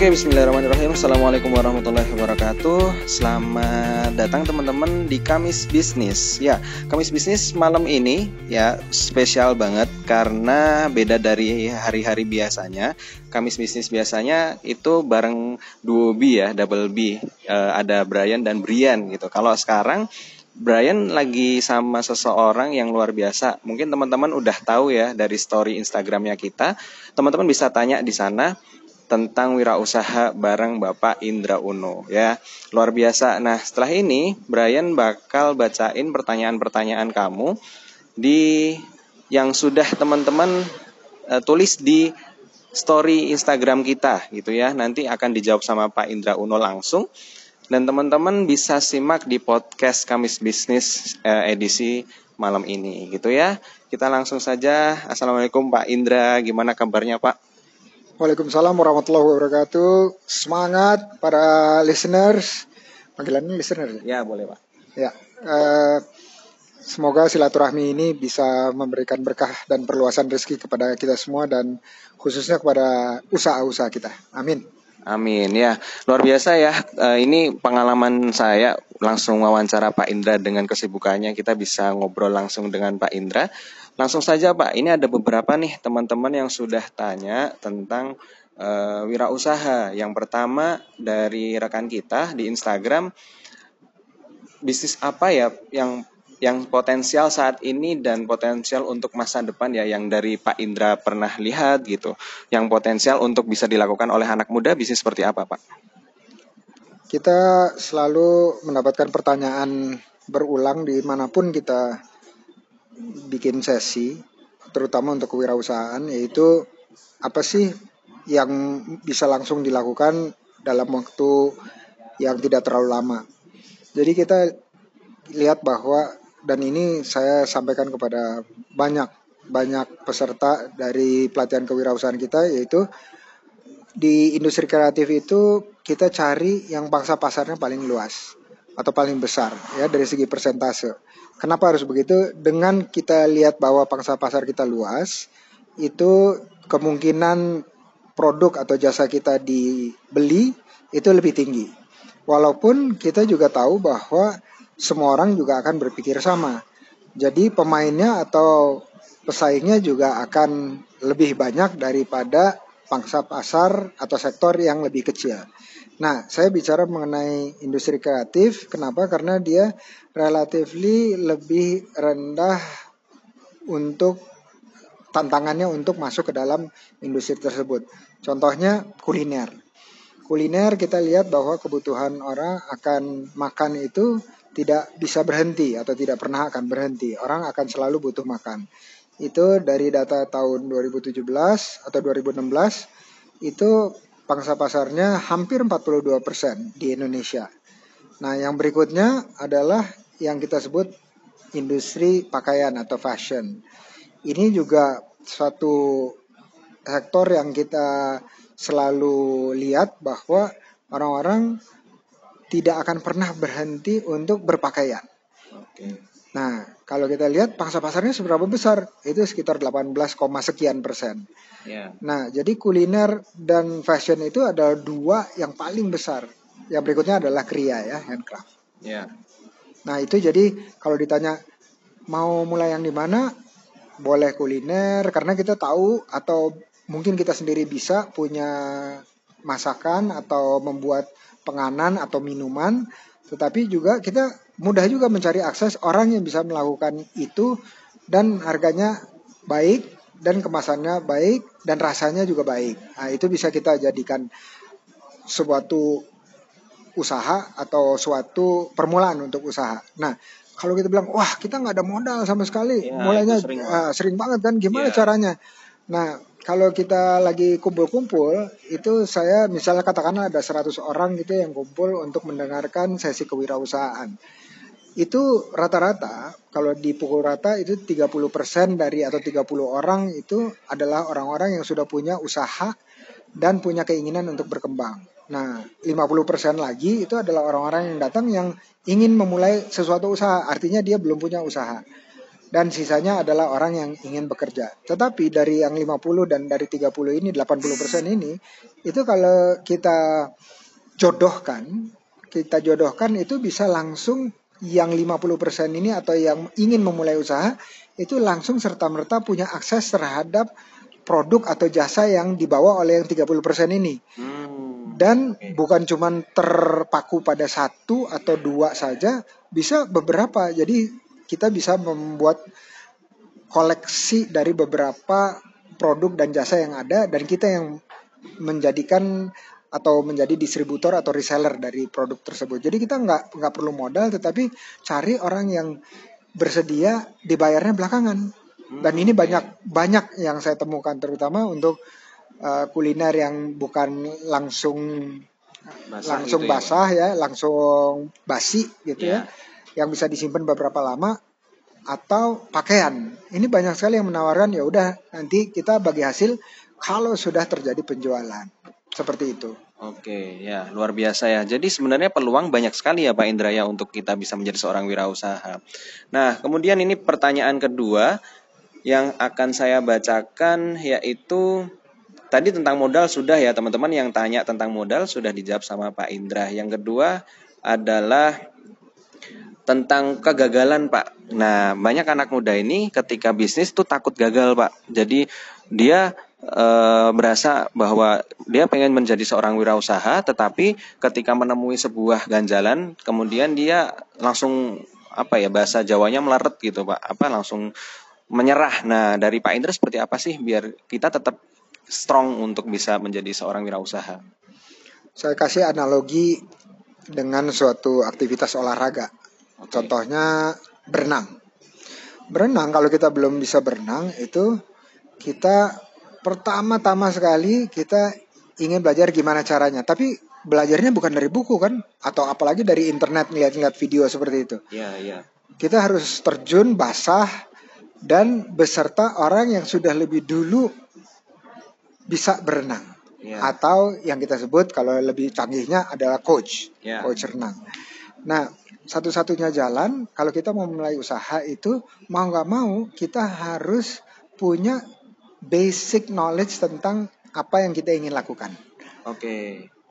Oke, bismillahirrahmanirrahim. Assalamualaikum warahmatullahi wabarakatuh. Selamat datang teman-teman di Kamis Bisnis. Ya, Kamis Bisnis malam ini ya spesial banget karena beda dari hari-hari biasanya. Kamis Bisnis biasanya itu bareng duo B ya, double B. E, ada Brian dan Brian gitu. Kalau sekarang Brian lagi sama seseorang yang luar biasa. Mungkin teman-teman udah tahu ya dari story Instagramnya kita. Teman-teman bisa tanya di sana tentang wirausaha bareng Bapak Indra Uno ya. Luar biasa. Nah, setelah ini Brian bakal bacain pertanyaan-pertanyaan kamu di yang sudah teman-teman uh, tulis di story Instagram kita gitu ya. Nanti akan dijawab sama Pak Indra Uno langsung. Dan teman-teman bisa simak di podcast Kamis Bisnis uh, edisi malam ini gitu ya. Kita langsung saja. Assalamualaikum Pak Indra, gimana kabarnya Pak? Waalaikumsalam warahmatullahi wabarakatuh. Semangat para listeners. Panggilannya listener ya? boleh Pak. Ya. Uh, semoga silaturahmi ini bisa memberikan berkah dan perluasan rezeki kepada kita semua dan khususnya kepada usaha-usaha kita. Amin. Amin ya luar biasa ya uh, ini pengalaman saya langsung wawancara Pak Indra dengan kesibukannya kita bisa ngobrol langsung dengan Pak Indra Langsung saja Pak, ini ada beberapa nih teman-teman yang sudah tanya tentang uh, wirausaha. Yang pertama dari rekan kita di Instagram, bisnis apa ya yang yang potensial saat ini dan potensial untuk masa depan ya yang dari Pak Indra pernah lihat gitu. Yang potensial untuk bisa dilakukan oleh anak muda bisnis seperti apa Pak? Kita selalu mendapatkan pertanyaan berulang di mana pun kita bikin sesi terutama untuk kewirausahaan yaitu apa sih yang bisa langsung dilakukan dalam waktu yang tidak terlalu lama. Jadi kita lihat bahwa dan ini saya sampaikan kepada banyak banyak peserta dari pelatihan kewirausahaan kita yaitu di industri kreatif itu kita cari yang bangsa pasarnya paling luas atau paling besar ya dari segi persentase. Kenapa harus begitu? Dengan kita lihat bahwa pangsa pasar kita luas, itu kemungkinan produk atau jasa kita dibeli itu lebih tinggi. Walaupun kita juga tahu bahwa semua orang juga akan berpikir sama. Jadi pemainnya atau pesaingnya juga akan lebih banyak daripada pangsa pasar atau sektor yang lebih kecil. Nah, saya bicara mengenai industri kreatif. Kenapa? Karena dia relatively lebih rendah untuk tantangannya untuk masuk ke dalam industri tersebut. Contohnya kuliner. Kuliner kita lihat bahwa kebutuhan orang akan makan itu tidak bisa berhenti atau tidak pernah akan berhenti. Orang akan selalu butuh makan. Itu dari data tahun 2017 atau 2016 itu pangsa pasarnya hampir 42% di Indonesia. Nah, yang berikutnya adalah yang kita sebut industri pakaian atau fashion. Ini juga suatu sektor yang kita selalu lihat bahwa orang-orang tidak akan pernah berhenti untuk berpakaian. Nah, kalau kita lihat pangsa pasarnya seberapa besar? Itu sekitar 18, sekian persen. Yeah. Nah, jadi kuliner dan fashion itu ada dua yang paling besar. Yang berikutnya adalah kriya ya, handcraft. Yeah. Nah, itu jadi kalau ditanya mau mulai yang di mana? Boleh kuliner karena kita tahu atau mungkin kita sendiri bisa punya masakan atau membuat penganan atau minuman, tetapi juga kita mudah juga mencari akses orang yang bisa melakukan itu dan harganya baik dan kemasannya baik dan rasanya juga baik. Nah, itu bisa kita jadikan suatu usaha atau suatu permulaan untuk usaha. Nah, kalau kita bilang, wah kita nggak ada modal sama sekali, ya, mulainya sering, uh, sering banget kan, gimana ya. caranya? Nah, kalau kita lagi kumpul-kumpul, itu saya misalnya katakanlah ada 100 orang gitu yang kumpul untuk mendengarkan sesi kewirausahaan itu rata-rata kalau dipukul rata itu 30% dari atau 30 orang itu adalah orang-orang yang sudah punya usaha dan punya keinginan untuk berkembang. Nah, 50% lagi itu adalah orang-orang yang datang yang ingin memulai sesuatu usaha, artinya dia belum punya usaha. dan sisanya adalah orang yang ingin bekerja. Tetapi dari yang 50 dan dari 30 ini 80% ini itu kalau kita jodohkan, kita jodohkan itu bisa langsung yang 50% ini atau yang ingin memulai usaha itu langsung serta-merta punya akses terhadap produk atau jasa yang dibawa oleh yang 30% ini. Hmm. Dan bukan cuma terpaku pada satu atau dua saja, bisa beberapa. Jadi kita bisa membuat koleksi dari beberapa produk dan jasa yang ada dan kita yang menjadikan atau menjadi distributor atau reseller dari produk tersebut. Jadi kita nggak nggak perlu modal, tetapi cari orang yang bersedia dibayarnya belakangan. Dan ini banyak banyak yang saya temukan terutama untuk uh, kuliner yang bukan langsung basah langsung gitu ya, basah ya, ya, langsung basi gitu yeah. ya yang bisa disimpan beberapa lama atau pakaian. Ini banyak sekali yang menawarkan ya udah nanti kita bagi hasil kalau sudah terjadi penjualan. Seperti itu. Oke, ya luar biasa ya. Jadi sebenarnya peluang banyak sekali ya Pak Indra ya untuk kita bisa menjadi seorang wirausaha. Nah, kemudian ini pertanyaan kedua yang akan saya bacakan yaitu tadi tentang modal sudah ya teman-teman yang tanya tentang modal sudah dijawab sama Pak Indra. Yang kedua adalah tentang kegagalan Pak. Nah banyak anak muda ini ketika bisnis tuh takut gagal Pak. Jadi dia e, berasa bahwa dia pengen menjadi seorang wirausaha, tetapi ketika menemui sebuah ganjalan, kemudian dia langsung apa ya bahasa Jawanya melaret gitu Pak. Apa langsung menyerah. Nah dari Pak Indra seperti apa sih biar kita tetap strong untuk bisa menjadi seorang wirausaha? Saya kasih analogi dengan suatu aktivitas olahraga. Okay. Contohnya berenang. Berenang kalau kita belum bisa berenang itu kita pertama-tama sekali kita ingin belajar gimana caranya. Tapi belajarnya bukan dari buku kan atau apalagi dari internet lihat-lihat video seperti itu. Iya, yeah, iya. Yeah. Kita harus terjun basah dan beserta orang yang sudah lebih dulu bisa berenang. Yeah. Atau yang kita sebut kalau lebih canggihnya adalah coach, yeah. coach renang. Nah, satu-satunya jalan kalau kita mau mulai usaha itu mau nggak mau kita harus punya basic knowledge tentang apa yang kita ingin lakukan. Oke. Okay.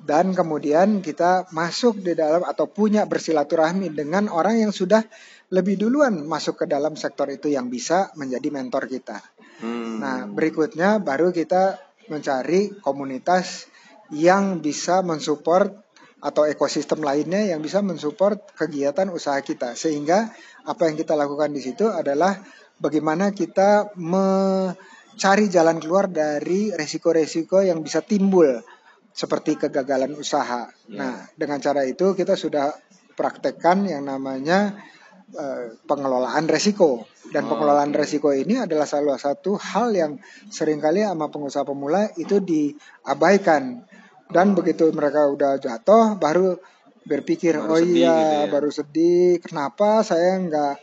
Dan kemudian kita masuk di dalam atau punya bersilaturahmi dengan orang yang sudah lebih duluan masuk ke dalam sektor itu yang bisa menjadi mentor kita. Hmm. Nah, berikutnya baru kita mencari komunitas yang bisa mensupport atau ekosistem lainnya yang bisa mensupport kegiatan usaha kita sehingga apa yang kita lakukan di situ adalah bagaimana kita mencari jalan keluar dari resiko-resiko yang bisa timbul seperti kegagalan usaha. Yeah. Nah, dengan cara itu kita sudah praktekkan yang namanya uh, pengelolaan resiko dan oh, pengelolaan okay. resiko ini adalah salah satu hal yang sering kali sama pengusaha pemula itu diabaikan dan begitu mereka udah jatuh baru berpikir baru oh iya gitu ya. baru sedih kenapa saya nggak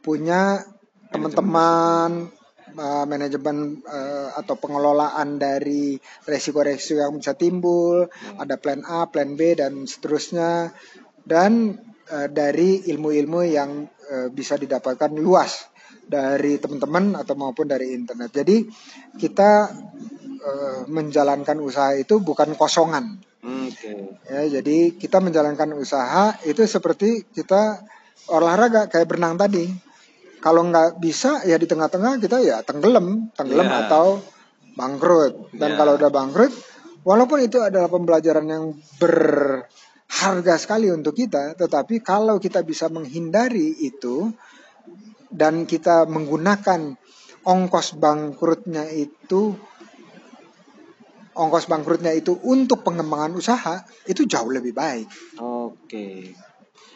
punya teman-teman uh, manajemen uh, atau pengelolaan dari resiko-resiko yang bisa timbul hmm. ada plan A plan B dan seterusnya dan uh, dari ilmu-ilmu yang uh, bisa didapatkan luas dari teman-teman atau maupun dari internet jadi kita uh, menjalankan usaha itu bukan kosongan. Okay. Ya, jadi kita menjalankan usaha itu seperti kita olahraga kayak berenang tadi. Kalau nggak bisa ya di tengah-tengah kita ya tenggelam, tenggelam yeah. atau bangkrut. Dan yeah. kalau udah bangkrut, walaupun itu adalah pembelajaran yang berharga sekali untuk kita, tetapi kalau kita bisa menghindari itu dan kita menggunakan ongkos bangkrutnya itu ongkos bangkrutnya itu untuk pengembangan usaha itu jauh lebih baik. Oke.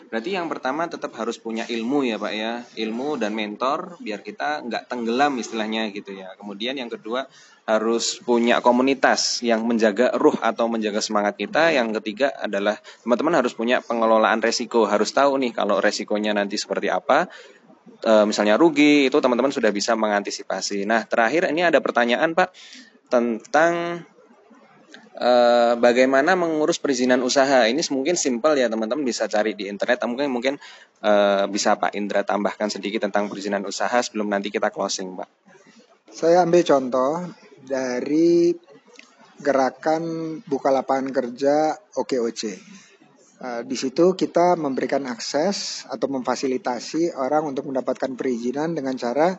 Berarti yang pertama tetap harus punya ilmu ya Pak ya, ilmu dan mentor biar kita nggak tenggelam istilahnya gitu ya. Kemudian yang kedua harus punya komunitas yang menjaga ruh atau menjaga semangat kita. Yang ketiga adalah teman-teman harus punya pengelolaan resiko, harus tahu nih kalau resikonya nanti seperti apa. E, misalnya rugi itu teman-teman sudah bisa mengantisipasi. Nah terakhir ini ada pertanyaan Pak tentang uh, bagaimana mengurus perizinan usaha. Ini mungkin simpel ya teman-teman bisa cari di internet. Mungkin mungkin uh, bisa Pak Indra tambahkan sedikit tentang perizinan usaha sebelum nanti kita closing, Pak. Saya ambil contoh dari gerakan buka lapangan kerja OKOC. Uh, di situ kita memberikan akses atau memfasilitasi orang untuk mendapatkan perizinan dengan cara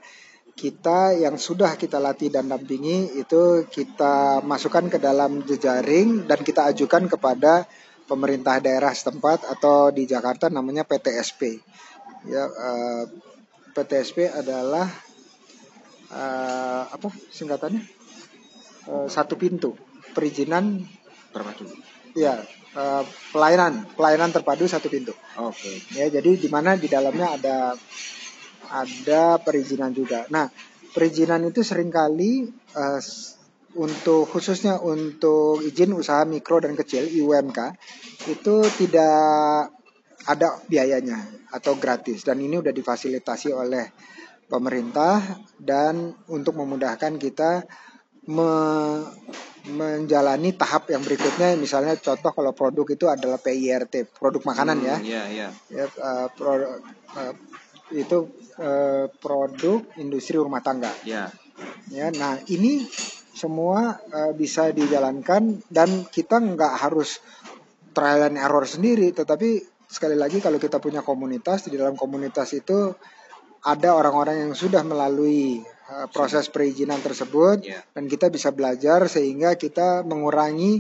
kita yang sudah kita latih dan dampingi itu kita masukkan ke dalam jejaring dan kita ajukan kepada pemerintah daerah setempat atau di Jakarta namanya PTSP. Ya, uh, eh, PTSP adalah uh, apa singkatannya? Uh, satu pintu perizinan terpadu. Ya, uh, pelayanan pelayanan terpadu satu pintu. Oke. Okay. Ya, jadi di mana di dalamnya ada ada perizinan juga. Nah, perizinan itu sering kali uh, untuk khususnya untuk izin usaha mikro dan kecil IUMK itu tidak ada biayanya atau gratis dan ini sudah difasilitasi oleh pemerintah dan untuk memudahkan kita me menjalani tahap yang berikutnya misalnya contoh kalau produk itu adalah PIRT produk makanan ya. hmm, ya. Ya, ya uh, pro, uh, itu eh, produk industri rumah tangga. Ya. Ya, nah ini semua eh, bisa dijalankan dan kita nggak harus trial and error sendiri, tetapi sekali lagi kalau kita punya komunitas di dalam komunitas itu ada orang-orang yang sudah melalui uh, proses perizinan tersebut yeah. dan kita bisa belajar sehingga kita mengurangi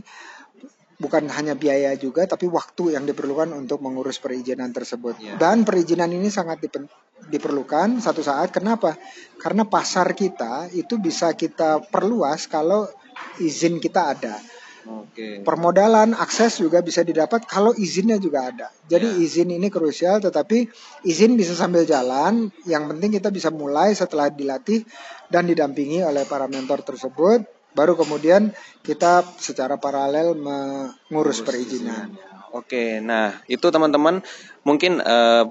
bukan hanya biaya juga tapi waktu yang diperlukan untuk mengurus perizinan tersebut. Yeah. Dan perizinan ini sangat diperlukan satu saat. Kenapa? Karena pasar kita itu bisa kita perluas kalau izin kita ada. Okay. Permodalan akses juga bisa didapat kalau izinnya juga ada. Jadi yeah. izin ini krusial, tetapi izin bisa sambil jalan. Yang penting kita bisa mulai setelah dilatih dan didampingi oleh para mentor tersebut baru kemudian kita secara paralel mengurus perizinan. Oke, nah itu teman-teman mungkin eh,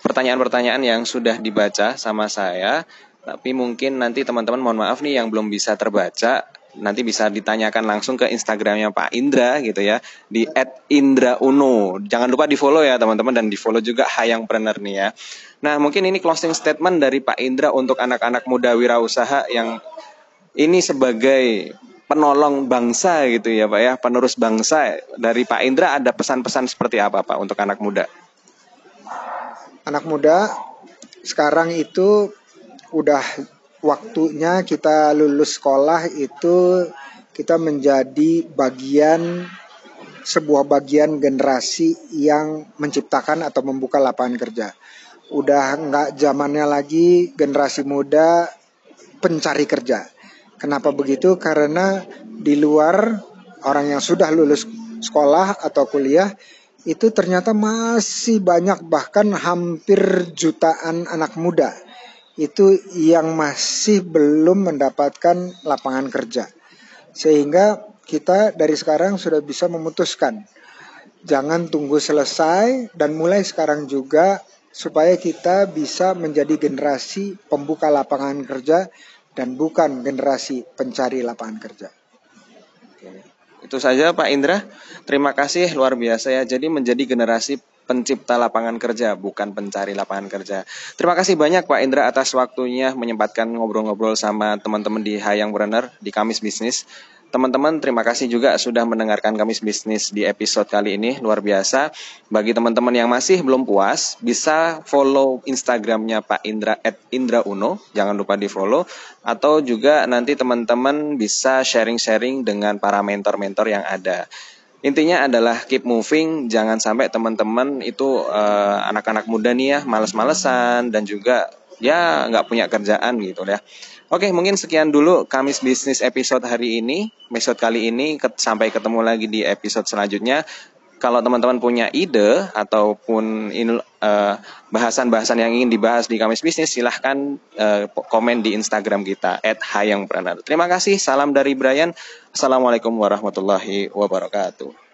pertanyaan-pertanyaan yang sudah dibaca sama saya, tapi mungkin nanti teman-teman mohon maaf nih yang belum bisa terbaca, nanti bisa ditanyakan langsung ke Instagramnya Pak Indra gitu ya di @indrauno. Jangan lupa di follow ya teman-teman dan di follow juga Hayang Planner nih ya. Nah mungkin ini closing statement dari Pak Indra untuk anak-anak muda wirausaha yang ini sebagai penolong bangsa gitu ya Pak ya, penerus bangsa dari Pak Indra ada pesan-pesan seperti apa Pak untuk anak muda? Anak muda sekarang itu udah waktunya kita lulus sekolah itu kita menjadi bagian sebuah bagian generasi yang menciptakan atau membuka lapangan kerja. Udah nggak zamannya lagi generasi muda pencari kerja Kenapa begitu? Karena di luar orang yang sudah lulus sekolah atau kuliah itu ternyata masih banyak bahkan hampir jutaan anak muda itu yang masih belum mendapatkan lapangan kerja. Sehingga kita dari sekarang sudah bisa memutuskan jangan tunggu selesai dan mulai sekarang juga supaya kita bisa menjadi generasi pembuka lapangan kerja dan bukan generasi pencari lapangan kerja. Itu saja Pak Indra. Terima kasih luar biasa ya. Jadi menjadi generasi pencipta lapangan kerja, bukan pencari lapangan kerja. Terima kasih banyak Pak Indra atas waktunya menyempatkan ngobrol-ngobrol sama teman-teman di Hayang Brenner di Kamis Bisnis. Teman-teman, terima kasih juga sudah mendengarkan kami bisnis di episode kali ini. Luar biasa. Bagi teman-teman yang masih belum puas, bisa follow Instagramnya Pak Indra at Indra Uno. Jangan lupa di follow. Atau juga nanti teman-teman bisa sharing-sharing dengan para mentor-mentor yang ada. Intinya adalah keep moving, jangan sampai teman-teman itu uh, anak-anak muda nih ya males-malesan dan juga ya nggak punya kerjaan gitu ya. Oke, mungkin sekian dulu Kamis Bisnis episode hari ini. Episode kali ini sampai ketemu lagi di episode selanjutnya. Kalau teman-teman punya ide ataupun uh, bahasan-bahasan yang ingin dibahas di Kamis Bisnis, silahkan uh, komen di Instagram kita @hayangpreneur. Terima kasih, salam dari Brian. Assalamualaikum warahmatullahi wabarakatuh.